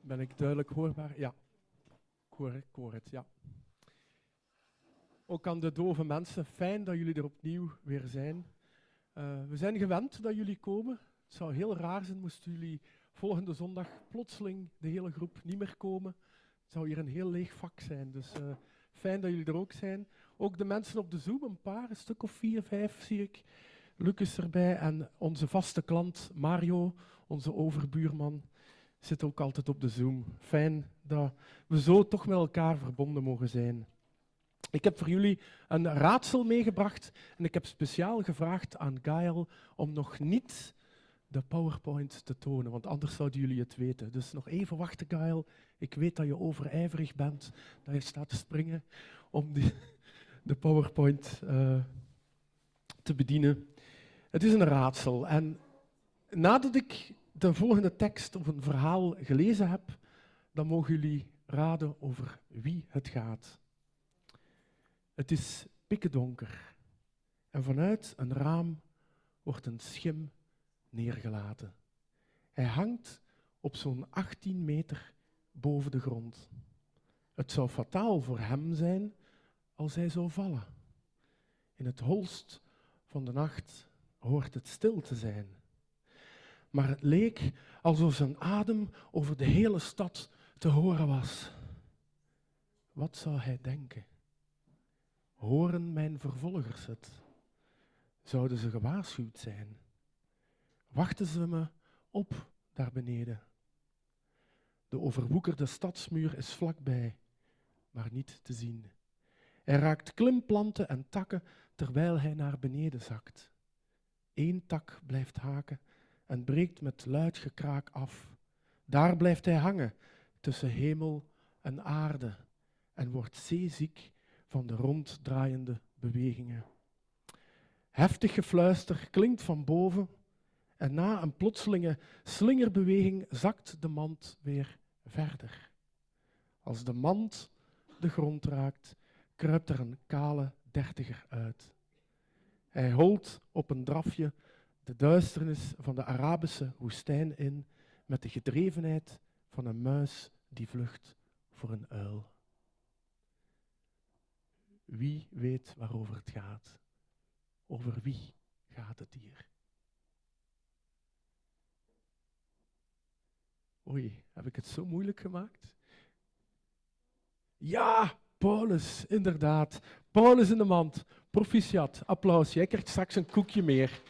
Ben ik duidelijk hoorbaar? Ja. Ik hoor, ik het, ja. Ook aan de dove mensen, fijn dat jullie er opnieuw weer zijn. Uh, we zijn gewend dat jullie komen. Het zou heel raar zijn moesten jullie volgende zondag plotseling de hele groep niet meer komen. Het zou hier een heel leeg vak zijn, dus uh, fijn dat jullie er ook zijn. Ook de mensen op de Zoom, een paar, een stuk of vier, vijf zie ik. Lucas erbij en onze vaste klant Mario, onze overbuurman, zit ook altijd op de Zoom. Fijn dat we zo toch met elkaar verbonden mogen zijn. Ik heb voor jullie een raadsel meegebracht en ik heb speciaal gevraagd aan Gael om nog niet de PowerPoint te tonen, want anders zouden jullie het weten. Dus nog even wachten, Gael. Ik weet dat je overijverig bent, dat je staat te springen om de PowerPoint uh, te bedienen. Het is een raadsel. En nadat ik de volgende tekst of een verhaal gelezen heb, dan mogen jullie raden over wie het gaat. Het is pikkendonker en vanuit een raam wordt een schim neergelaten. Hij hangt op zo'n 18 meter boven de grond. Het zou fataal voor hem zijn als hij zou vallen. In het holst van de nacht hoort het stil te zijn. Maar het leek alsof zijn adem over de hele stad te horen was. Wat zou hij denken? Horen mijn vervolgers het? Zouden ze gewaarschuwd zijn? Wachten ze me op daar beneden? De overwoekerde stadsmuur is vlakbij, maar niet te zien. Hij raakt klimplanten en takken terwijl hij naar beneden zakt. Eén tak blijft haken en breekt met luid gekraak af. Daar blijft hij hangen tussen hemel en aarde en wordt zeeziek van de ronddraaiende bewegingen. Heftig gefluister klinkt van boven en na een plotselinge slingerbeweging zakt de mand weer verder. Als de mand de grond raakt, kruipt er een kale dertiger uit. Hij holt op een drafje de duisternis van de Arabische woestijn in met de gedrevenheid van een muis die vlucht voor een uil. Wie weet waarover het gaat? Over wie gaat het hier? Oei, heb ik het zo moeilijk gemaakt? Ja, Paulus, inderdaad. Paulus in de mand. Proficiat, applaus. Jij krijgt straks een koekje meer.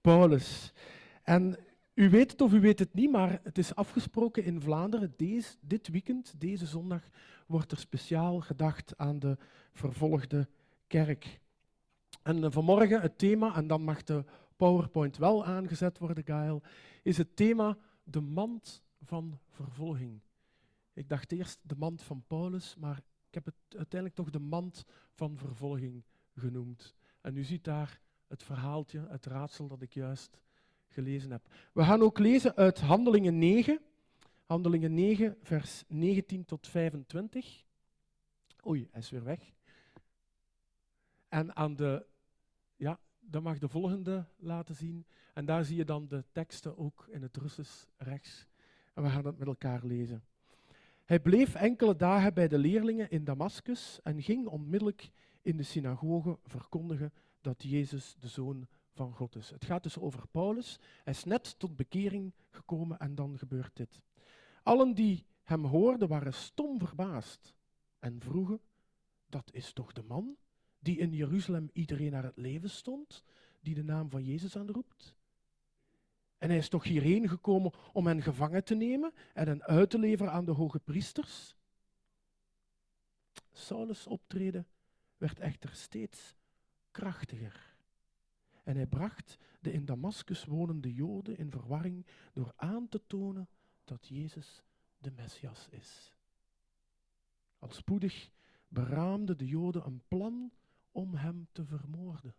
Paulus. En u weet het of u weet het niet, maar het is afgesproken in Vlaanderen. Deze, dit weekend, deze zondag, wordt er speciaal gedacht aan de vervolgde kerk. En vanmorgen het thema, en dan mag de PowerPoint wel aangezet worden, Gael, is het thema de mand van vervolging. Ik dacht eerst de mand van Paulus, maar ik heb het uiteindelijk toch de mand van vervolging genoemd. En u ziet daar het verhaaltje, het raadsel dat ik juist gelezen heb. We gaan ook lezen uit Handelingen 9, Handelingen 9, vers 19 tot 25. Oei, hij is weer weg. En aan de, ja, dan mag de volgende laten zien. En daar zie je dan de teksten ook in het Russisch rechts. En we gaan het met elkaar lezen. Hij bleef enkele dagen bij de leerlingen in Damascus en ging onmiddellijk in de synagoge verkondigen dat Jezus de Zoon van God is. Het gaat dus over Paulus. Hij is net tot bekering gekomen en dan gebeurt dit. Allen die hem hoorden waren stom verbaasd en vroegen, dat is toch de man die in Jeruzalem iedereen naar het leven stond, die de naam van Jezus aanroept? En hij is toch hierheen gekomen om hen gevangen te nemen en hen uit te leveren aan de hoge priesters? Saulus' optreden werd echter steeds krachtiger. En hij bracht de in Damascus wonende Joden in verwarring door aan te tonen dat Jezus de Messias is. Al spoedig beraamden de Joden een plan om hem te vermoorden.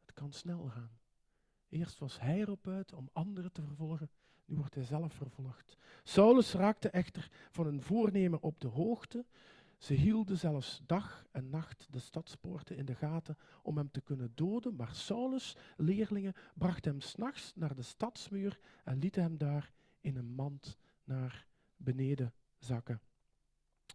Het kan snel gaan. Eerst was hij erop uit om anderen te vervolgen, nu wordt hij zelf vervolgd. Saulus raakte echter van een voornemen op de hoogte Ze hielden zelfs dag en nacht de stadspoorten in de gaten om hem te kunnen doden, maar Saulus' leerlingen brachten hem s'nachts naar de stadsmuur en lieten hem daar in een mand naar beneden zakken.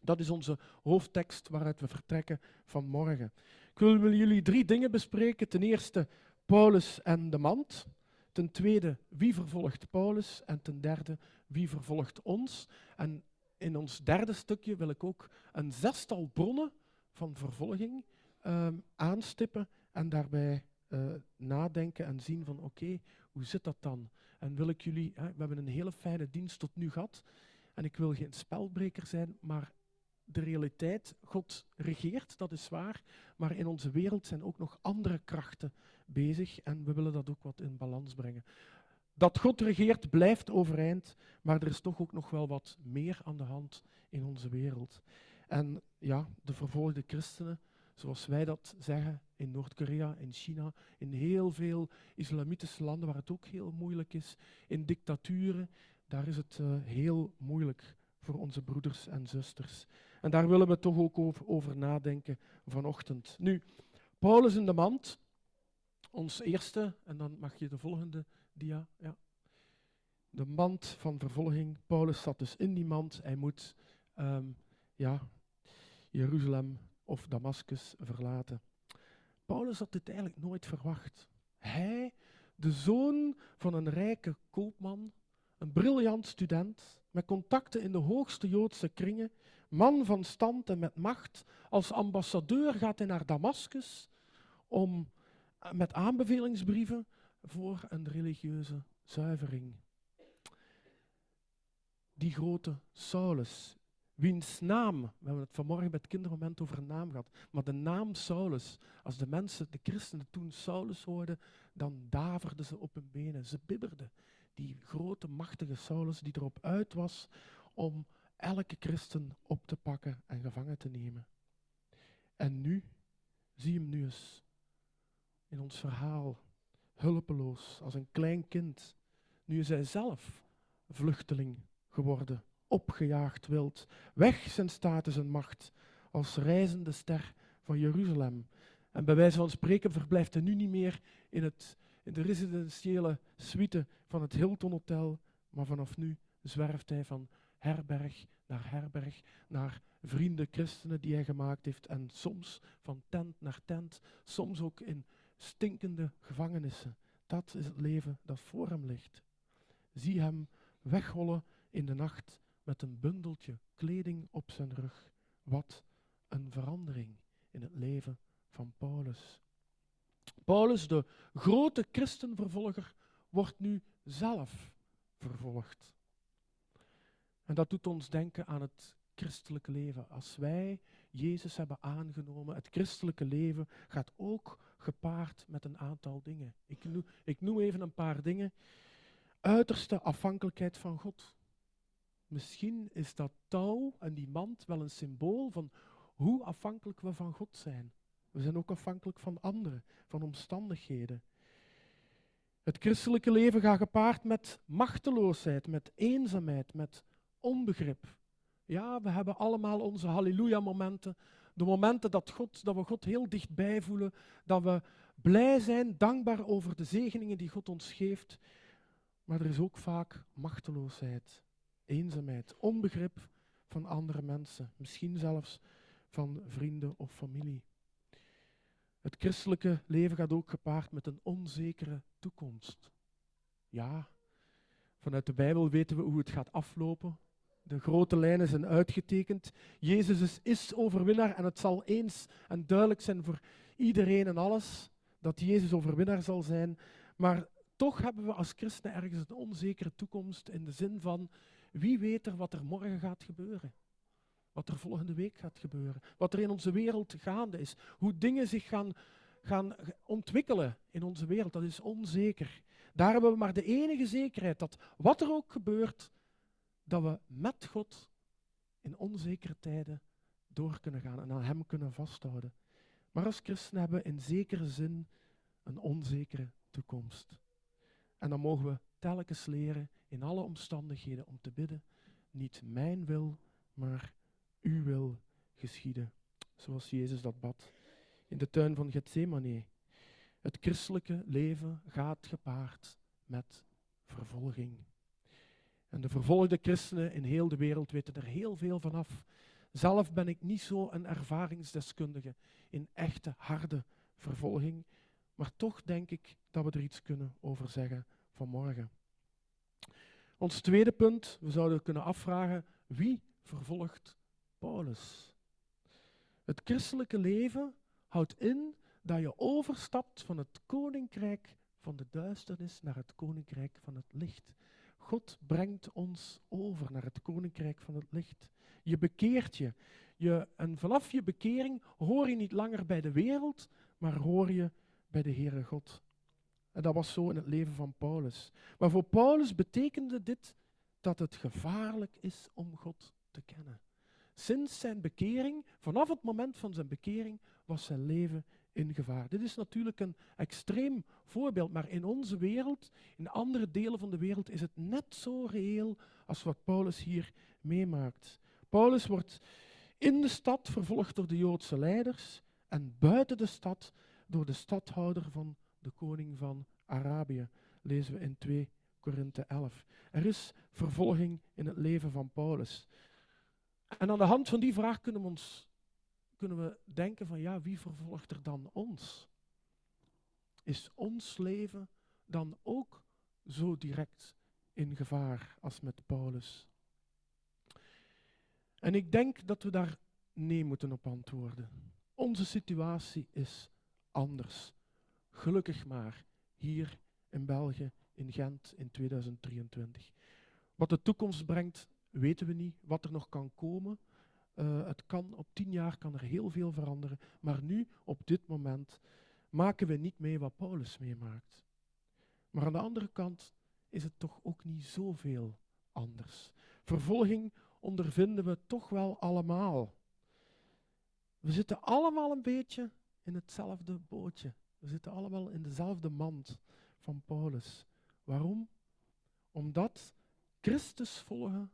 Dat is onze hoofdtekst waaruit we vertrekken vanmorgen. Ik wil jullie drie dingen bespreken. Ten eerste Paulus en de mand. Ten tweede, wie vervolgt Paulus? En ten derde, wie vervolgt ons? En in ons derde stukje wil ik ook een zestal bronnen van vervolging ehm, aanstippen en daarbij uh, nadenken en zien van oké, hoe zit dat dan? En wil ik jullie, hè, we hebben een hele fijne dienst tot nu gehad en ik wil geen spelbreker zijn, maar de realiteit, God regeert, dat is waar, maar in onze wereld zijn ook nog andere krachten bezig en we willen dat ook wat in balans brengen. Dat God regeert blijft overeind, maar er is toch ook nog wel wat meer aan de hand in onze wereld. En ja, de vervolgde christenen, zoals wij dat zeggen in Noord-Korea, in China, in heel veel islamitische landen waar het ook heel moeilijk is, in dictaturen, daar is het uh, heel moeilijk voor onze broeders en zusters. En daar willen we toch ook over, nadenken vanochtend. Nu, Paulus in de mand, ons eerste, en dan mag je de volgende dia. Ja. De mand van vervolging. Paulus zat dus in die mand. Hij moet um, ja, Jeruzalem of Damascus verlaten. Paulus had dit eigenlijk nooit verwacht. Hij, de zoon van een rijke koopman, een briljant student, met contacten in de hoogste Joodse kringen, man van stand en met macht, als ambassadeur gaat hij naar Damascus om eh, met aanbevelingsbrieven voor een religieuze zuivering. Die grote Saulus, wiens naam, we hebben het vanmorgen bij het kindermoment over een naam gehad, maar de naam Saulus, als de mensen, de christenen toen Saulus hoorden, dan daverden ze op hun benen, ze bibberden. Die grote, machtige Saulus die erop uit was om elke christen op te pakken en gevangen te nemen. En nu, zie hem nu eens in ons verhaal, hulpeloos, als een klein kind. Nu is hij zelf vluchteling geworden, opgejaagd wild, weg zijn status en macht, als reizende ster van Jeruzalem. En bij wijze van spreken verblijft hij nu niet meer in, het, in de residentiële suite van het Hilton Hotel, maar vanaf nu zwerft hij van herberg naar herberg, naar vrienden, christenen die hij gemaakt heeft en soms van tent naar tent, soms ook in stinkende gevangenissen. Dat is het leven dat voor hem ligt. Zie hem wegrollen in de nacht met een bundeltje kleding op zijn rug. Wat een verandering in het leven van Paulus. Paulus, de grote christenvervolger, wordt nu zelf vervolgd. En dat doet ons denken aan het christelijke leven. Als wij Jezus hebben aangenomen, het christelijke leven gaat ook gepaard met een aantal dingen. Ik noem, ik noem even een paar dingen. Uiterste afhankelijkheid van God. Misschien is dat touw en die mand wel een symbool van hoe afhankelijk we van God zijn. We zijn ook afhankelijk van anderen, van omstandigheden. Het christelijke leven gaat gepaard met machteloosheid, met eenzaamheid, met onbegrip. Ja, we hebben allemaal onze halleluja-momenten. De momenten dat, God, dat we God heel dichtbij voelen. Dat we blij zijn, dankbaar over de zegeningen die God ons geeft. Maar er is ook vaak machteloosheid, eenzaamheid, onbegrip van andere mensen. Misschien zelfs van vrienden of familie. Het christelijke leven gaat ook gepaard met een onzekere toekomst. Ja, vanuit de Bijbel weten we hoe het gaat aflopen. De grote lijnen zijn uitgetekend. Jezus is, overwinnaar en het zal eens en duidelijk zijn voor iedereen en alles dat Jezus overwinnaar zal zijn. Maar toch hebben we als christenen ergens een onzekere toekomst in de zin van wie weet er wat er morgen gaat gebeuren. Wat er volgende week gaat gebeuren. Wat er in onze wereld gaande is. Hoe dingen zich gaan, gaan ontwikkelen in onze wereld. Dat is onzeker. Daar hebben we maar de enige zekerheid dat wat er ook gebeurt, dat we met God in onzekere tijden door kunnen gaan en aan Hem kunnen vasthouden. Maar als christen hebben we in zekere zin een onzekere toekomst. En dan mogen we telkens leren in alle omstandigheden om te bidden, niet mijn wil, maar uw wil geschieden, zoals Jezus dat bad in de tuin van Gethsemane. Het christelijke leven gaat gepaard met vervolging. En de vervolgde christenen in heel de wereld weten er heel veel van af. Zelf ben ik niet zo een ervaringsdeskundige in echte harde vervolging, maar toch denk ik dat we er iets kunnen over zeggen vanmorgen. Ons tweede punt, we zouden kunnen afvragen, wie vervolgt Paulus? Het christelijke leven houdt in dat je overstapt van het koninkrijk van de duisternis naar het koninkrijk van het licht. God brengt ons over naar het koninkrijk van het licht. Je bekeert je. je. En vanaf je bekering hoor je niet langer bij de wereld, maar hoor je bij de Heere God. En dat was zo in het leven van Paulus. Maar voor Paulus betekende dit dat het gevaarlijk is om God te kennen. Sinds zijn bekering, vanaf het moment van zijn bekering, was zijn leven in gevaar. Dit is natuurlijk een extreem voorbeeld, maar in onze wereld, in andere delen van de wereld, is het net zo reëel als wat Paulus hier meemaakt. Paulus wordt in de stad vervolgd door de Joodse leiders en buiten de stad door de stadhouder van de koning van Arabië, lezen we in 2 Korinthe 11. Er is vervolging in het leven van Paulus. En aan de hand van die vraag kunnen we, ons, kunnen we denken van ja, wie vervolgt er dan ons? Is ons leven dan ook zo direct in gevaar als met Paulus? En ik denk dat we daar nee moeten op antwoorden. Onze situatie is anders. Gelukkig maar hier in België, in Gent in 2023. Wat de toekomst brengt, weten we niet. Wat er nog kan komen, uh, het kan, op tien jaar kan er heel veel veranderen. Maar nu, op dit moment, maken we niet mee wat Paulus meemaakt. Maar aan de andere kant is het toch ook niet zoveel anders. Vervolging ondervinden we toch wel allemaal. We zitten allemaal een beetje in hetzelfde bootje. We zitten allemaal in dezelfde mand van Paulus. Waarom? Omdat Christus volgen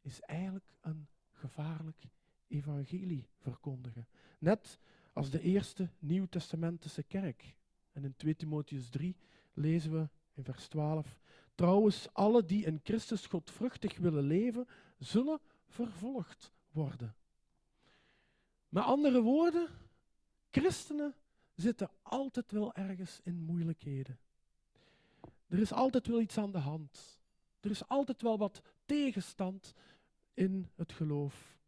is eigenlijk een gevaarlijk evangelie verkondigen. Net als de eerste Nieuwtestamentische kerk. En in 2 Timotheus 3 lezen we in vers 12. Trouwens, alle die in Christus godvruchtig willen leven, zullen vervolgd worden. Met andere woorden, christenen zitten altijd wel ergens in moeilijkheden. Er is altijd wel iets aan de hand. Er is altijd wel wat tegenstand in het geloof.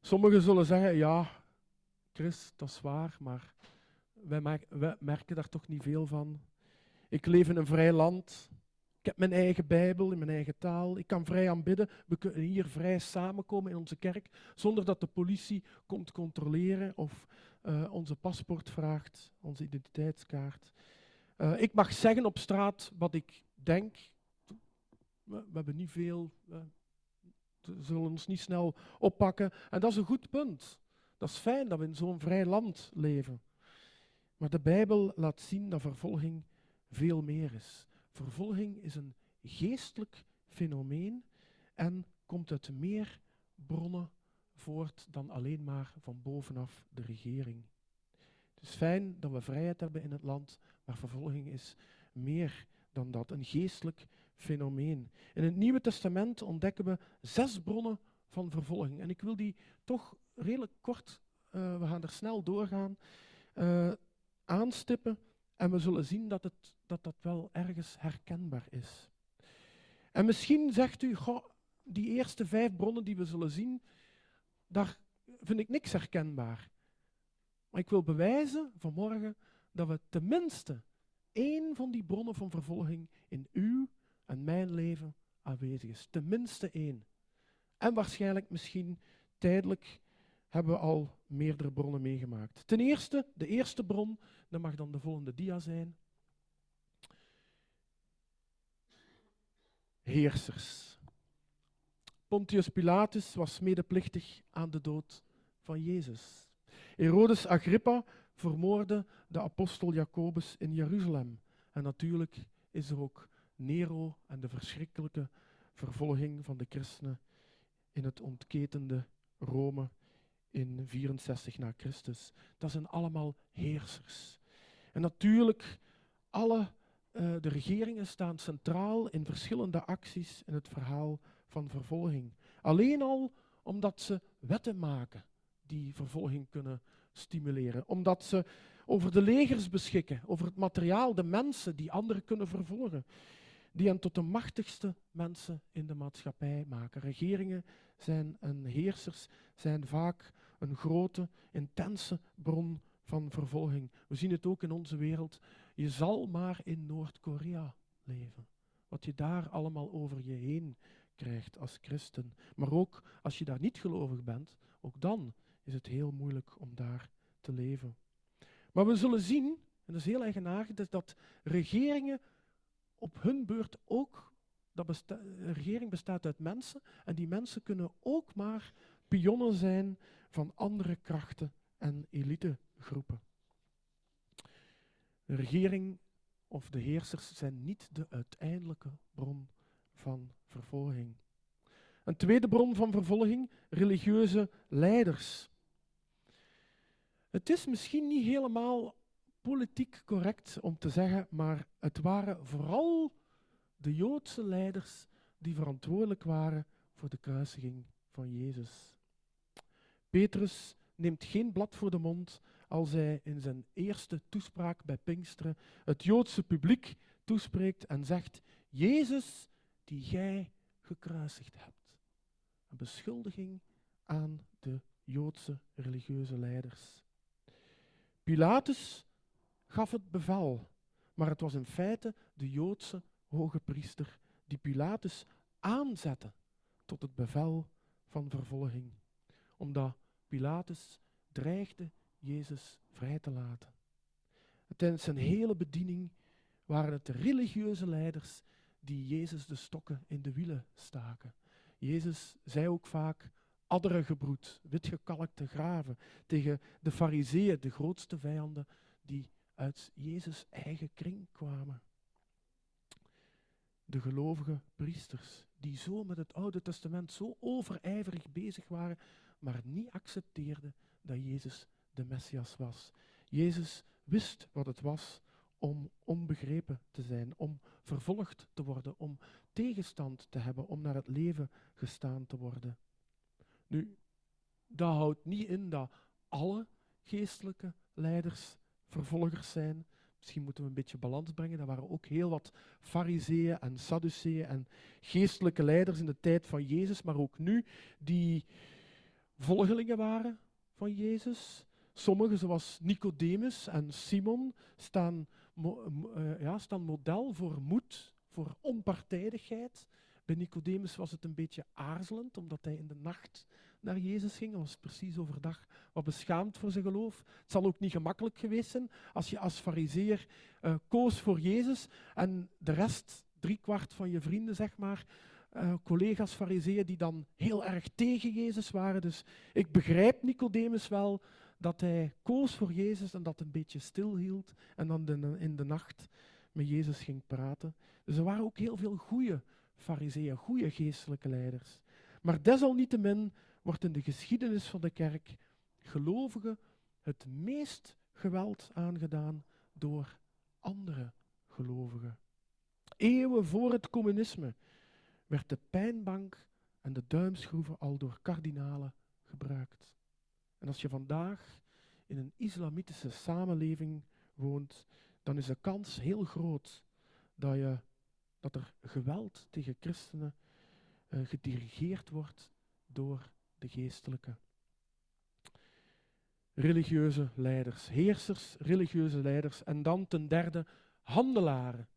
Sommigen zullen zeggen, ja, Chris, dat is waar, maar wij, wij merken daar toch niet veel van. Ik leef in een vrij land. Ik heb mijn eigen Bijbel in mijn eigen taal. Ik kan vrij aanbidden. We kunnen hier vrij samenkomen in onze kerk zonder dat de politie komt controleren of uh, onze paspoort vraagt, onze identiteitskaart. Uh, ik mag zeggen op straat wat ik denk. We, hebben niet veel, we zullen ons niet snel oppakken. En dat is een goed punt. Dat is fijn dat we in zo'n vrij land leven. Maar de Bijbel laat zien dat vervolging veel meer is. Vervolging is een geestelijk fenomeen en komt uit meer bronnen voort dan alleen maar van bovenaf de regering. Het is fijn dat we vrijheid hebben in het land, maar vervolging is meer dan dat, een geestelijk fenomeen. In het Nieuwe Testament ontdekken we zes bronnen van vervolging. En ik wil die toch redelijk kort, uh, we gaan er snel doorgaan, uh, aanstippen. En we zullen zien dat, het, dat dat wel ergens herkenbaar is. En misschien zegt u, goh, die eerste vijf bronnen die we zullen zien, daar vind ik niks herkenbaar. Maar ik wil bewijzen vanmorgen dat we tenminste één van die bronnen van vervolging in uw en mijn leven aanwezig is. Tenminste één. En waarschijnlijk misschien tijdelijk hebben we al meerdere bronnen meegemaakt. Ten eerste, de eerste bron, dat mag dan de volgende dia zijn. Heersers. Pontius Pilatus was medeplichtig aan de dood van Jezus. Herodes Agrippa vermoordde de apostel Jacobus in Jeruzalem. En natuurlijk is er ook Nero en de verschrikkelijke vervolging van de christenen in het ontketende Rome in 64 na Christus. Dat zijn allemaal heersers. En natuurlijk, alle uh, de regeringen staan centraal in verschillende acties in het verhaal van vervolging. Alleen al omdat ze wetten maken die vervolging kunnen stimuleren. Omdat ze over de legers beschikken, over het materiaal, de mensen die anderen kunnen vervolgen. Die hen tot de machtigste mensen in de maatschappij maken. Regeringen zijn en heersers zijn vaak een grote, intense bron van vervolging. We zien het ook in onze wereld. Je zal maar in Noord-Korea leven. Wat je daar allemaal over je heen krijgt als christen. Maar ook als je daar niet gelovig bent, ook dan is het heel moeilijk om daar te leven. Maar we zullen zien, en dat is heel eigenaardig, dat regeringen op hun beurt ook, dat regering bestaat uit mensen, en die mensen kunnen ook maar pionnen zijn van andere krachten en elitegroepen. De regering of de heersers zijn niet de uiteindelijke bron van vervolging. Een tweede bron van vervolging, religieuze leiders. Het is misschien niet helemaal politiek correct om te zeggen, maar het waren vooral de Joodse leiders die verantwoordelijk waren voor de kruisiging van Jezus. Petrus neemt geen blad voor de mond als hij in zijn eerste toespraak bij Pinksteren het Joodse publiek toespreekt en zegt: Jezus, die gij gekruisigd hebt. Een beschuldiging aan de Joodse religieuze leiders. Pilatus gaf het bevel, maar het was in feite de Joodse hoge priester die Pilatus aanzette tot het bevel van vervolging, omdat Pilatus dreigde Jezus vrij te laten. tijdens zijn hele bediening waren het de religieuze leiders die Jezus de stokken in de wielen staken. Jezus zei ook vaak, adderengebroed, witgekalkte graven, tegen de fariseeën, de grootste vijanden die uit Jezus' eigen kring kwamen. De gelovige priesters, die zo met het Oude Testament zo overijverig bezig waren, maar niet accepteerden dat Jezus de Messias was. Jezus wist wat het was om onbegrepen te zijn, om vervolgd te worden, om tegenstand te hebben, om naar het leven gestaan te worden. Nu, dat houdt niet in dat alle geestelijke leiders vervolgers zijn. Misschien moeten we een beetje balans brengen. Er waren ook heel wat fariseeën en sadduceeën en geestelijke leiders in de tijd van Jezus, maar ook nu, die volgelingen waren van Jezus. Sommigen, zoals Nicodemus en Simon, staan, uh, ja, staan model voor moed, voor onpartijdigheid. Bij Nicodemus was het een beetje aarzelend, omdat hij in de nacht naar Jezus ging. Hij was precies overdag wat beschaamd voor zijn geloof. Het zal ook niet gemakkelijk geweest zijn als je als fariseer uh, koos voor Jezus en de rest, driekwart van je vrienden, zeg maar, uh, collega's fariseeën die dan heel erg tegen Jezus waren. Dus ik begrijp Nicodemus wel dat hij koos voor Jezus en dat een beetje stilhield en dan in de nacht met Jezus ging praten. Dus er waren ook heel veel goede fariseeën, goede geestelijke leiders. Maar desalniettemin wordt in de geschiedenis van de kerk gelovigen het meest geweld aangedaan door andere gelovigen. Eeuwen voor het communisme werd de pijnbank en de duimschroeven al door kardinalen gebruikt. En als je vandaag in een islamitische samenleving woont, dan is de kans heel groot dat, je, dat er geweld tegen christenen uh, gedirigeerd wordt door de geestelijke. Religieuze leiders, heersers, religieuze leiders en dan ten derde handelaren.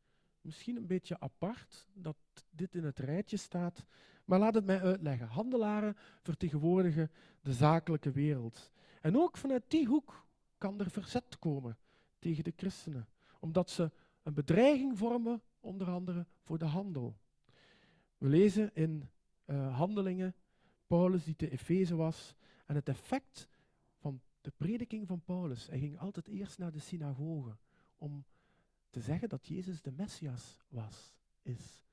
Misschien een beetje apart dat dit in het rijtje staat, maar laat het mij uitleggen. Handelaren vertegenwoordigen de zakelijke wereld. En ook vanuit die hoek kan er verzet komen tegen de christenen, omdat ze een bedreiging vormen, onder andere voor de handel. We lezen in uh, Handelingen Paulus die te Efeze was en het effect van de prediking van Paulus. Hij ging altijd eerst naar de synagoge om te zeggen dat Jezus de Messias was, is.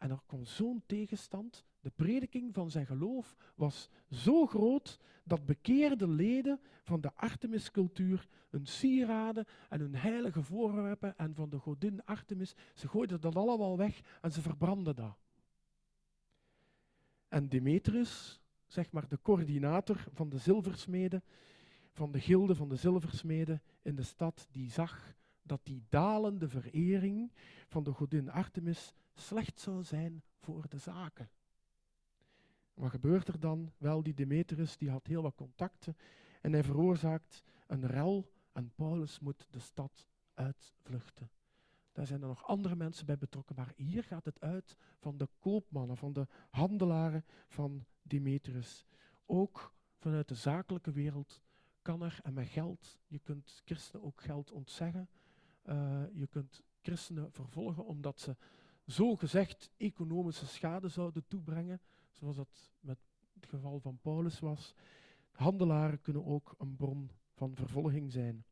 En er kwam zo'n tegenstand. De prediking van zijn geloof was zo groot dat bekeerde leden van de Artemis-cultuur hun sieraden en hun heilige voorwerpen en van de godin Artemis, ze gooiden dat allemaal weg en ze verbrandden dat. En Demetrius, zeg maar de coördinator van de zilversmeden, van de gilde van de zilversmeden in de stad, die zag dat die dalende verering van de godin Artemis slecht zou zijn voor de zaken. Wat gebeurt er dan? Wel, die Demetrius die had heel wat contacten en hij veroorzaakt een rel en Paulus moet de stad uitvluchten. Daar zijn er nog andere mensen bij betrokken, maar hier gaat het uit van de koopmannen, van de handelaren van Demetrius. Ook vanuit de zakelijke wereld kan er, en met geld, je kunt christenen ook geld ontzeggen, uh, je kunt christenen vervolgen omdat ze zo gezegd economische schade zouden toebrengen, zoals dat met het geval van Paulus was. Handelaren kunnen ook een bron van vervolging zijn.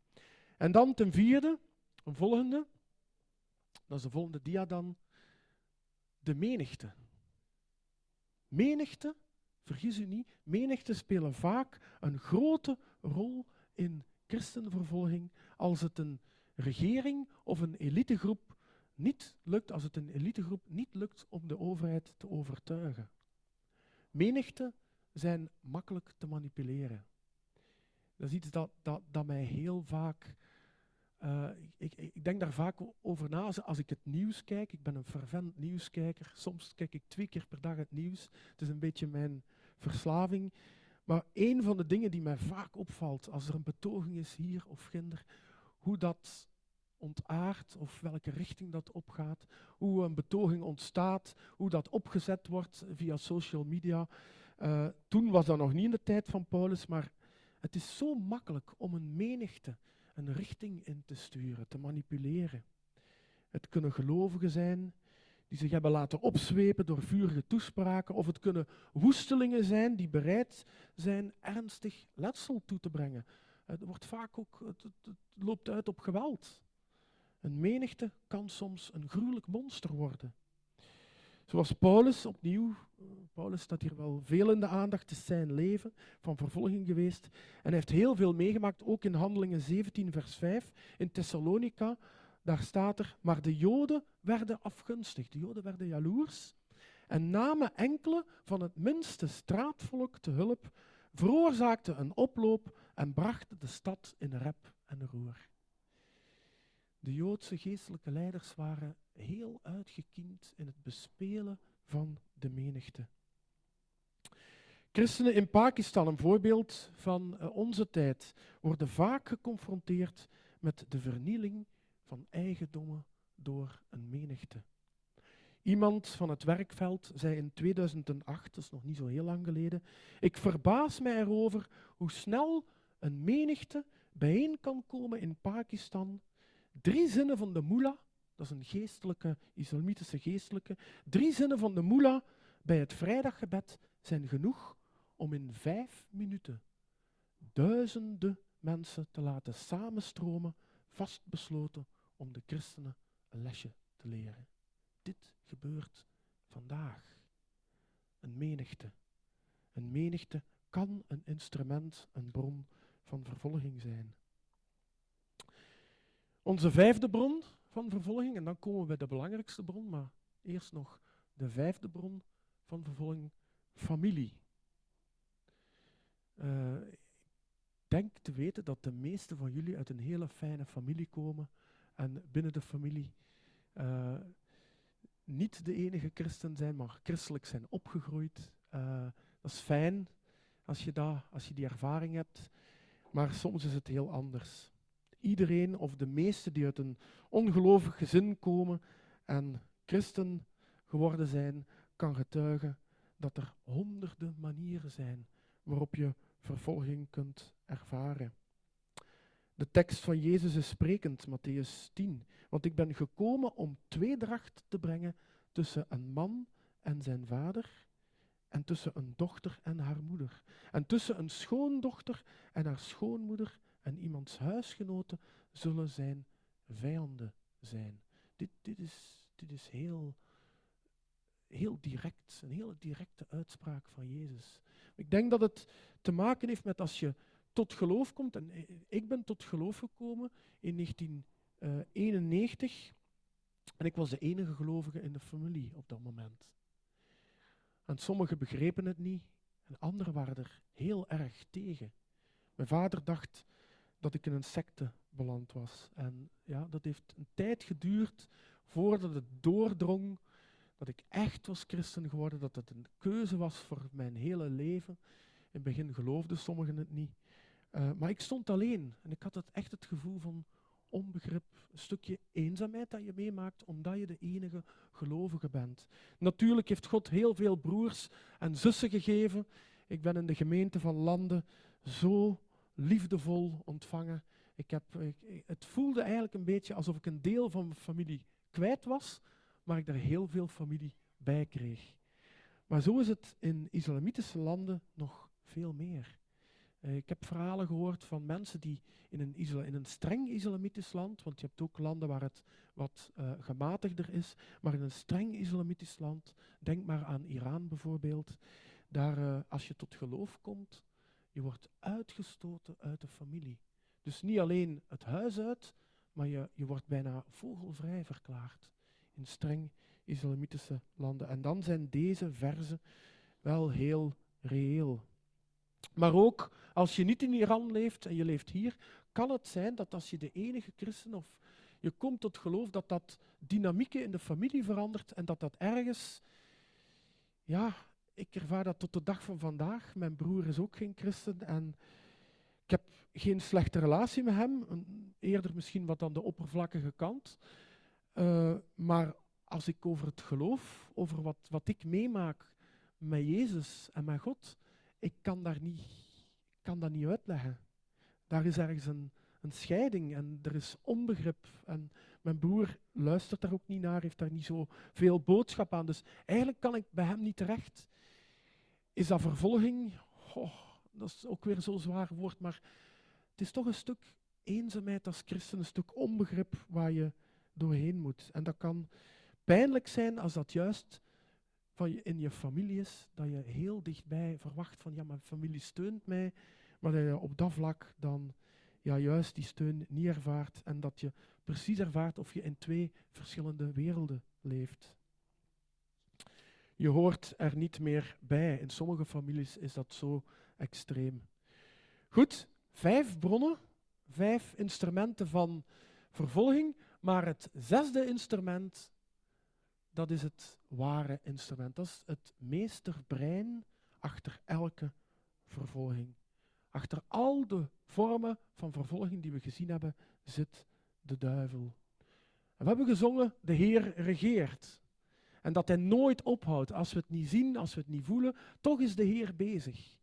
En dan ten vierde, een volgende, dat is de volgende dia dan, de menigte. Menigte, vergis u niet, menigte spelen vaak een grote rol in christenvervolging als het een regering of een elitegroep niet lukt, als het een elitegroep niet lukt om de overheid te overtuigen. Menigte zijn makkelijk te manipuleren. Dat is iets dat, dat, dat mij heel vaak. Uh, ik, ik, denk daar vaak over na als ik het nieuws kijk. Ik ben een fervent nieuwskijker. Soms kijk ik twee keer per dag het nieuws. Het is een beetje mijn verslaving. Maar een van de dingen die mij vaak opvalt als er een betoging is hier of ginder, hoe dat ontaart of welke richting dat opgaat, hoe een betoging ontstaat, hoe dat opgezet wordt via social media. Uh, toen was dat nog niet in de tijd van Paulus, maar het is zo makkelijk om een menigte een richting in te sturen, te manipuleren. Het kunnen gelovigen zijn die zich hebben laten opzwepen door vurige toespraken, of het kunnen woestelingen zijn die bereid zijn ernstig letsel toe te brengen. Het wordt vaak ook, het, loopt uit op geweld. Een menigte kan soms een gruwelijk monster worden. Zoals Paulus, opnieuw, Paulus staat hier wel veel in de aandacht, is zijn leven van vervolging geweest. En hij heeft heel veel meegemaakt, ook in Handelingen 17, vers 5. In Thessalonica, daar staat er, maar de Joden werden afgunstig, de Joden werden jaloers en namen enkele van het minste straatvolk te hulp, veroorzaakten een oploop en brachten de stad in rep en roer. De Joodse geestelijke leiders waren heel uitgekiend in het bespelen van de menigte. Christenen in Pakistan, een voorbeeld van eh, onze tijd, worden vaak geconfronteerd met de vernieling van eigendommen door een menigte. Iemand van het werkveld zei in 2008, dat is nog niet zo heel lang geleden, ik verbaas mij erover hoe snel een menigte bijeen kan komen in Pakistan. Drie zinnen van de mullah dat is een geestelijke, islamitische geestelijke. Drie zinnen van de moela bij het vrijdaggebed zijn genoeg om in vijf minuten duizenden mensen te laten samenstromen, vastbesloten om de christenen een lesje te leren. Dit gebeurt vandaag. Een menigte. Een menigte kan een instrument, een bron van vervolging zijn. Onze vijfde bron van vervolging. En dan komen we bij de belangrijkste bron, maar eerst nog de vijfde bron van vervolging, familie. Uh, denk te weten dat de meeste van jullie uit een hele fijne familie komen en binnen de familie uh, niet de enige christen zijn, maar christelijk zijn opgegroeid. Uh, dat is fijn als je, dat, als je die ervaring hebt, maar soms is het heel anders iedereen of de meesten die uit een ongelovig gezin komen en christen geworden zijn, kan getuigen dat er honderden manieren zijn waarop je vervolging kunt ervaren. De tekst van Jezus is sprekend, Matthäus 10. Want ik ben gekomen om tweedracht te brengen tussen een man en zijn vader, en tussen een dochter en haar moeder, en tussen een schoondochter en haar schoonmoeder, en iemands huisgenoten zullen zijn vijanden zijn. Dit, dit, is, dit is heel heel direct, een hele directe uitspraak van Jezus. Ik denk dat het te maken heeft met als je tot geloof komt, en ik ben tot geloof gekomen in 1991, en ik was de enige gelovige in de familie op dat moment. En sommigen begrepen het niet, en anderen waren er heel erg tegen. Mijn vader dacht dat ik in een secte beland was. En ja, dat heeft een tijd geduurd voordat het doordrong dat ik echt was christen geworden, dat het een keuze was voor mijn hele leven. In het begin geloofden sommigen het niet. Uh, maar ik stond alleen en ik had het echt het gevoel van onbegrip, een stukje eenzaamheid dat je meemaakt omdat je de enige gelovige bent. Natuurlijk heeft God heel veel broers en zussen gegeven. Ik ben in de gemeente van Landen zo liefdevol ontvangen. Ik heb, ik, het voelde eigenlijk een beetje alsof ik een deel van mijn familie kwijt was, maar ik er heel veel familie bij kreeg. Maar zo is het in islamitische landen nog veel meer. Uh, ik heb verhalen gehoord van mensen die in een, in een streng islamitisch land, want je hebt ook landen waar het wat uh, gematigder is, maar in een streng islamitisch land, denk maar aan Iran bijvoorbeeld, daar uh, als je tot geloof komt, je wordt uitgestoten uit de familie. Dus niet alleen het huis uit, maar je, je wordt bijna vogelvrij verklaard in streng islamitische landen. En dan zijn deze verzen wel heel reëel. Maar ook als je niet in Iran leeft en je leeft hier, kan het zijn dat als je de enige christen of je komt tot geloof, dat dat dynamieken in de familie verandert en dat dat ergens, ja, ik ervaar dat tot de dag van vandaag. Mijn broer is ook geen christen en ik heb geen slechte relatie met hem, eerder misschien wat aan de oppervlakkige kant. Uh, maar als ik over het geloof, over wat, wat ik meemaak met Jezus en met God, ik kan, daar niet, kan dat niet uitleggen. Daar is ergens een, een scheiding en er is onbegrip. En mijn broer luistert daar ook niet naar, heeft daar niet zo veel boodschap aan. Dus eigenlijk kan ik bij hem niet terecht. Is dat vervolging? Oh, dat is ook weer zo'n zwaar woord, maar het is toch een stuk eenzaamheid als christen, een stuk onbegrip waar je doorheen moet. En dat kan pijnlijk zijn als dat juist je, in je familie is, dat je heel dichtbij verwacht van ja, mijn familie steunt mij, maar dat je op dat vlak dan ja, juist die steun niet ervaart en dat je precies ervaart of je in twee verschillende werelden leeft. Je hoort er niet meer bij. In sommige families is dat zo extreem. Goed, vijf bronnen, vijf instrumenten van vervolging, maar het zesde instrument, dat is het ware instrument. Dat is het meesterbrein achter elke vervolging. Achter al de vormen van vervolging die we gezien hebben, zit de duivel. En we hebben gezongen, de Heer regeert. En dat hij nooit ophoudt. Als we het niet zien, als we het niet voelen, toch is de Heer bezig.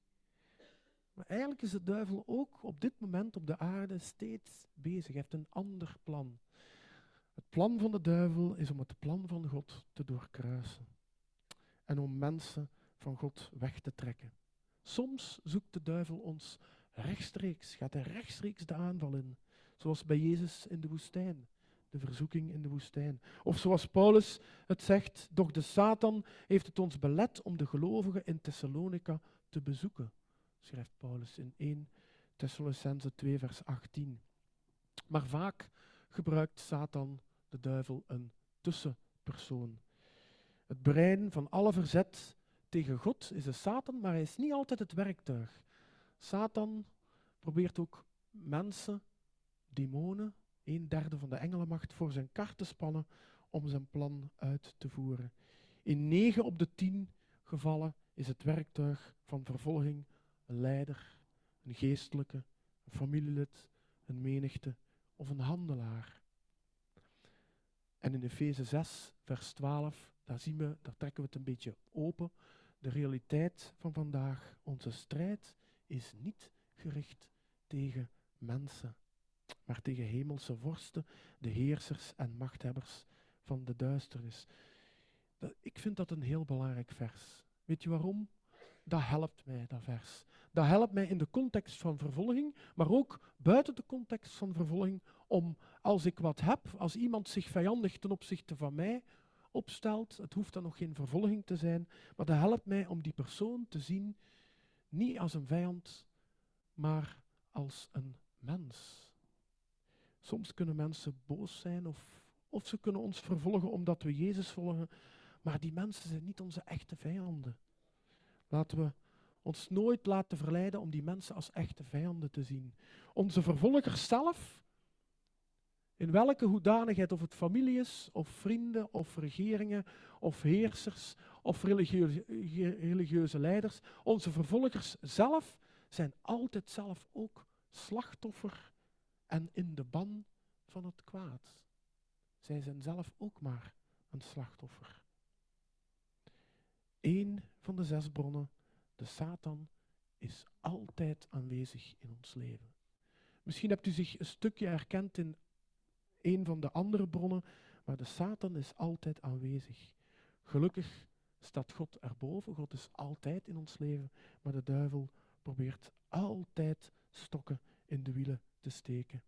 Maar eigenlijk is de duivel ook op dit moment op de aarde steeds bezig. Hij heeft een ander plan. Het plan van de duivel is om het plan van God te doorkruisen. En om mensen van God weg te trekken. Soms zoekt de duivel ons rechtstreeks, gaat hij rechtstreeks de aanval in. Zoals bij Jezus in de woestijn de verzoeking in de woestijn. Of zoals Paulus het zegt, doch de Satan heeft het ons belet om de gelovigen in Thessalonica te bezoeken, schrijft Paulus in 1 Thessalonicense 2 vers 18. Maar vaak gebruikt Satan, de duivel, een tussenpersoon. Het brein van alle verzet tegen God is de Satan, maar hij is niet altijd het werktuig. Satan probeert ook mensen, demonen, een derde van de engelenmacht voor zijn kar te spannen om zijn plan uit te voeren. In negen op de tien gevallen is het werktuig van vervolging een leider, een geestelijke, een familielid, een menigte of een handelaar. En in Efeze 6, vers 12, daar zien we, daar trekken we het een beetje open. De realiteit van vandaag, onze strijd is niet gericht tegen mensen maar tegen hemelse vorsten, de heersers en machthebbers van de duisternis. Ik vind dat een heel belangrijk vers. Weet je waarom? Dat helpt mij, dat vers. Dat helpt mij in de context van vervolging, maar ook buiten de context van vervolging, om als ik wat heb, als iemand zich vijandig ten opzichte van mij opstelt. Het hoeft dan nog geen vervolging te zijn, maar dat helpt mij om die persoon te zien niet als een vijand, maar als een mens. Soms kunnen mensen boos zijn of, of ze kunnen ons vervolgen omdat we Jezus volgen, maar die mensen zijn niet onze echte vijanden. Laten we ons nooit laten verleiden om die mensen als echte vijanden te zien. Onze vervolgers zelf, in welke hoedanigheid, of het familie is, of vrienden, of regeringen, of heersers, of religieuze, religieuze leiders, onze vervolgers zelf zijn altijd zelf ook slachtoffer en in de ban van het kwaad. Zij zijn zelf ook maar een slachtoffer. Eén van de zes bronnen, de Satan, is altijd aanwezig in ons leven. Misschien hebt u zich een stukje herkend in een van de andere bronnen, maar de Satan is altijd aanwezig. Gelukkig staat God erboven. God is altijd in ons leven, maar de duivel probeert altijd stokken in de wielen te steken.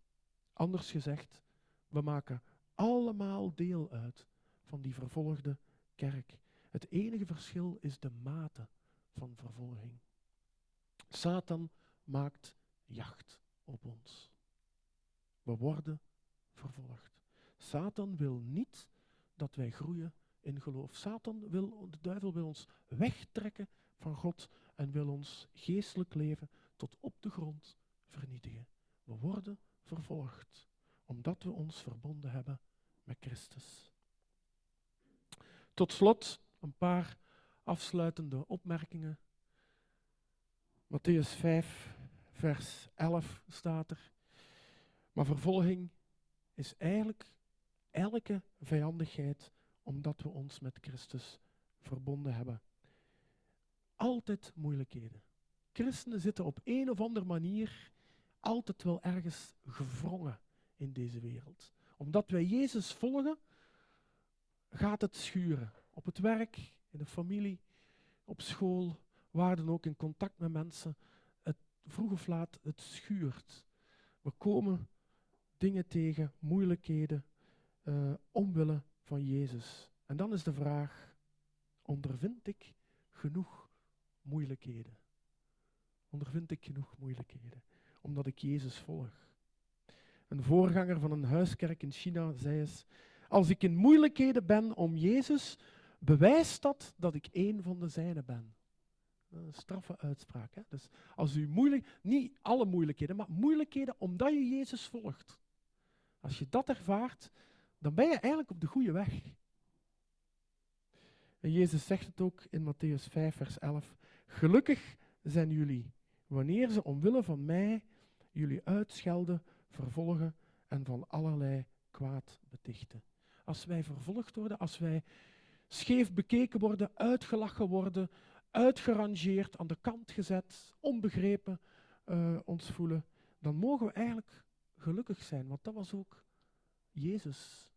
Anders gezegd, we maken allemaal deel uit van die vervolgde kerk. Het enige verschil is de mate van vervolging. Satan maakt jacht op ons. We worden vervolgd. Satan wil niet dat wij groeien in geloof. Satan wil, de duivel wil ons wegtrekken van God en wil ons geestelijk leven tot op de grond vernietigen. We worden vervolgd omdat we ons verbonden hebben met Christus. Tot slot een paar afsluitende opmerkingen. Matthäus 5, vers 11 staat er. Maar vervolging is eigenlijk elke vijandigheid omdat we ons met Christus verbonden hebben. Altijd moeilijkheden. Christenen zitten op een of andere manier altijd wel ergens gevrongen in deze wereld. Omdat wij Jezus volgen, gaat het schuren. Op het werk, in de familie, op school, waar dan ook in contact met mensen. Het, vroeg of laat, het schuurt. We komen dingen tegen, moeilijkheden, uh, omwille van Jezus. En dan is de vraag, ondervind ik genoeg moeilijkheden? Ondervind ik genoeg moeilijkheden? Omdat ik Jezus volg. Een voorganger van een huiskerk in China zei eens, als ik in moeilijkheden ben om Jezus, bewijst dat dat ik één van de zijnen ben. Een straffe uitspraak. Hè? Dus als u moeilijk, niet alle moeilijkheden, maar moeilijkheden omdat je Jezus volgt. Als je dat ervaart, dan ben je eigenlijk op de goede weg. En Jezus zegt het ook in Matthäus 5, vers 11. Gelukkig zijn jullie wanneer ze omwille van mij jullie uitschelden, vervolgen en van allerlei kwaad betichten. Als wij vervolgd worden, als wij scheef bekeken worden, uitgelachen worden, uitgerangeerd, aan de kant gezet, onbegrepen uh, ons voelen, dan mogen we eigenlijk gelukkig zijn, want dat was ook Jezus.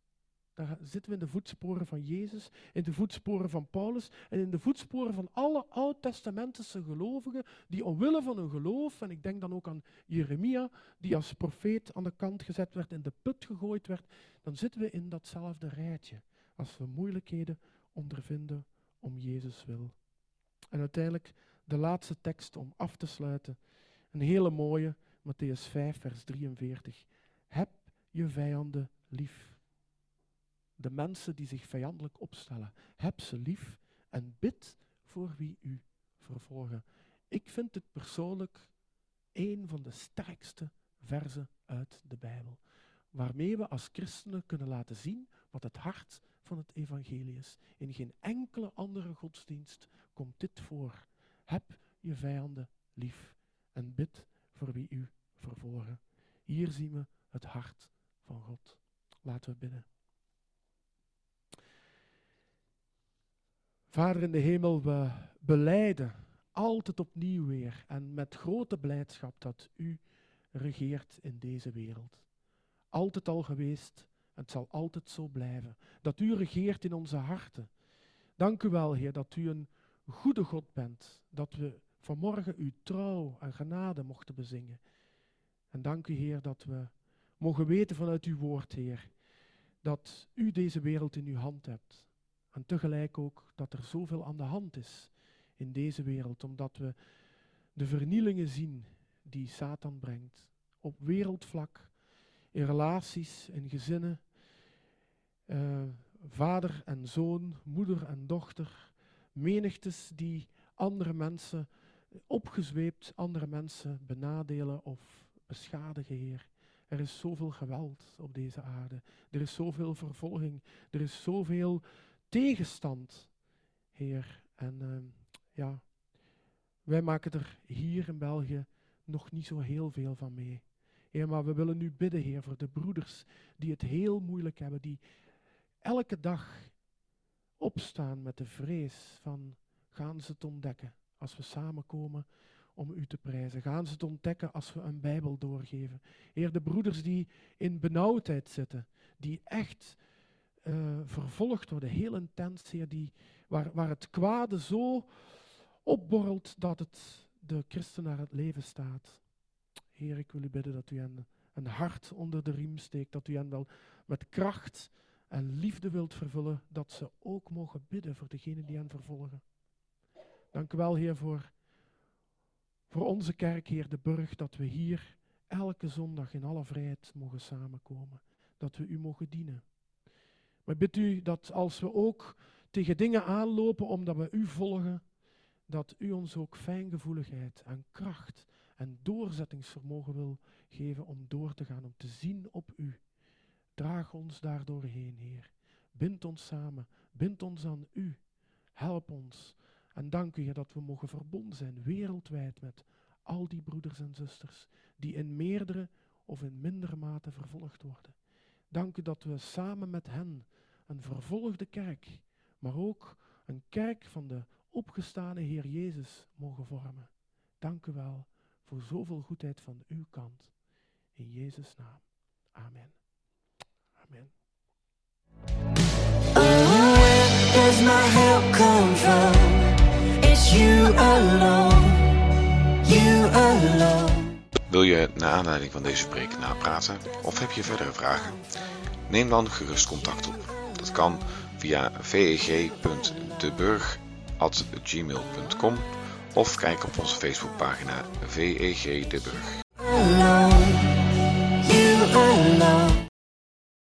Daar zitten we in de voetsporen van Jezus, in de voetsporen van Paulus en in de voetsporen van alle oud-testamentische gelovigen die omwille van hun geloof, en ik denk dan ook aan Jeremia, die als profeet aan de kant gezet werd, in de put gegooid werd, dan zitten we in datzelfde rijtje als we moeilijkheden ondervinden om Jezus wil. En uiteindelijk de laatste tekst om af te sluiten, een hele mooie, Matthäus 5, vers 43. Heb je vijanden lief. De mensen die zich vijandelijk opstellen, heb ze lief en bid voor wie u vervolgen. Ik vind het persoonlijk een van de sterkste verzen uit de Bijbel, waarmee we als christenen kunnen laten zien wat het hart van het evangelie is. In geen enkele andere godsdienst komt dit voor. Heb je vijanden lief en bid voor wie u vervolgen. Hier zien we het hart van God. Laten we bidden. Vader in de hemel, we beleiden altijd opnieuw weer en met grote blijdschap dat U regeert in deze wereld. Altijd al geweest het zal altijd zo blijven. Dat U regeert in onze harten. Dank u wel, Heer, dat U een goede God bent. Dat we vanmorgen Uw trouw en genade mochten bezingen. En dank u, Heer, dat we mogen weten vanuit uw woord, Heer, dat u deze wereld in uw hand hebt. En tegelijk ook dat er zoveel aan de hand is in deze wereld, omdat we de vernielingen zien die Satan brengt. Op wereldvlak, in relaties, in gezinnen, uh, vader en zoon, moeder en dochter, menigtes die andere mensen opgezweept, andere mensen benadelen of beschadigen, Heer. Er is zoveel geweld op deze aarde. Er is zoveel vervolging. Er is zoveel tegenstand, Heer. En uh, ja, wij maken er hier in België nog niet zo heel veel van mee. Heer, maar we willen nu bidden, Heer, voor de broeders die het heel moeilijk hebben, die elke dag opstaan met de vrees van gaan ze het ontdekken als we samenkomen om u te prijzen. Gaan ze het ontdekken als we een Bijbel doorgeven. Heer, de broeders die in benauwdheid zitten, die echt uh, vervolgd worden, heel intens, Heer, die, waar, waar het kwade zo opborrelt dat het de christen naar het leven staat. Heer, ik wil u bidden dat u hen een hart onder de riem steekt, dat u hen wel met kracht en liefde wilt vervullen, dat ze ook mogen bidden voor degenen die hen vervolgen. Dank u wel, Heer, voor, voor onze kerk, Heer de Burg, dat we hier elke zondag in alle vrijheid mogen samenkomen. Dat we u mogen dienen. Maar bid u dat als we ook tegen dingen aanlopen omdat we u volgen, dat u ons ook fijngevoeligheid en kracht en doorzettingsvermogen wil geven om door te gaan, om te zien op u. Draag ons daardoor heen, Heer. Bind ons samen, bind ons aan u. Help ons. En dank u, dat we mogen verbonden zijn wereldwijd met al die broeders en zusters die in meerdere of in mindere mate vervolgd worden. Dank u dat we samen met hen een vervolgde kerk, maar ook een kerk van de opgestane Heer Jezus mogen vormen. Dank u wel voor zoveel goedheid van uw kant. In Jezus' naam. Amen. Oh, where my help come from? It's you alone. You alone. Wil je naar aanleiding van deze preek napraten of heb je verdere vragen? Neem dan gerust contact op. Dat kan via veg.deburg.gmail.com of kijk op onze Facebookpagina VEG De Burg.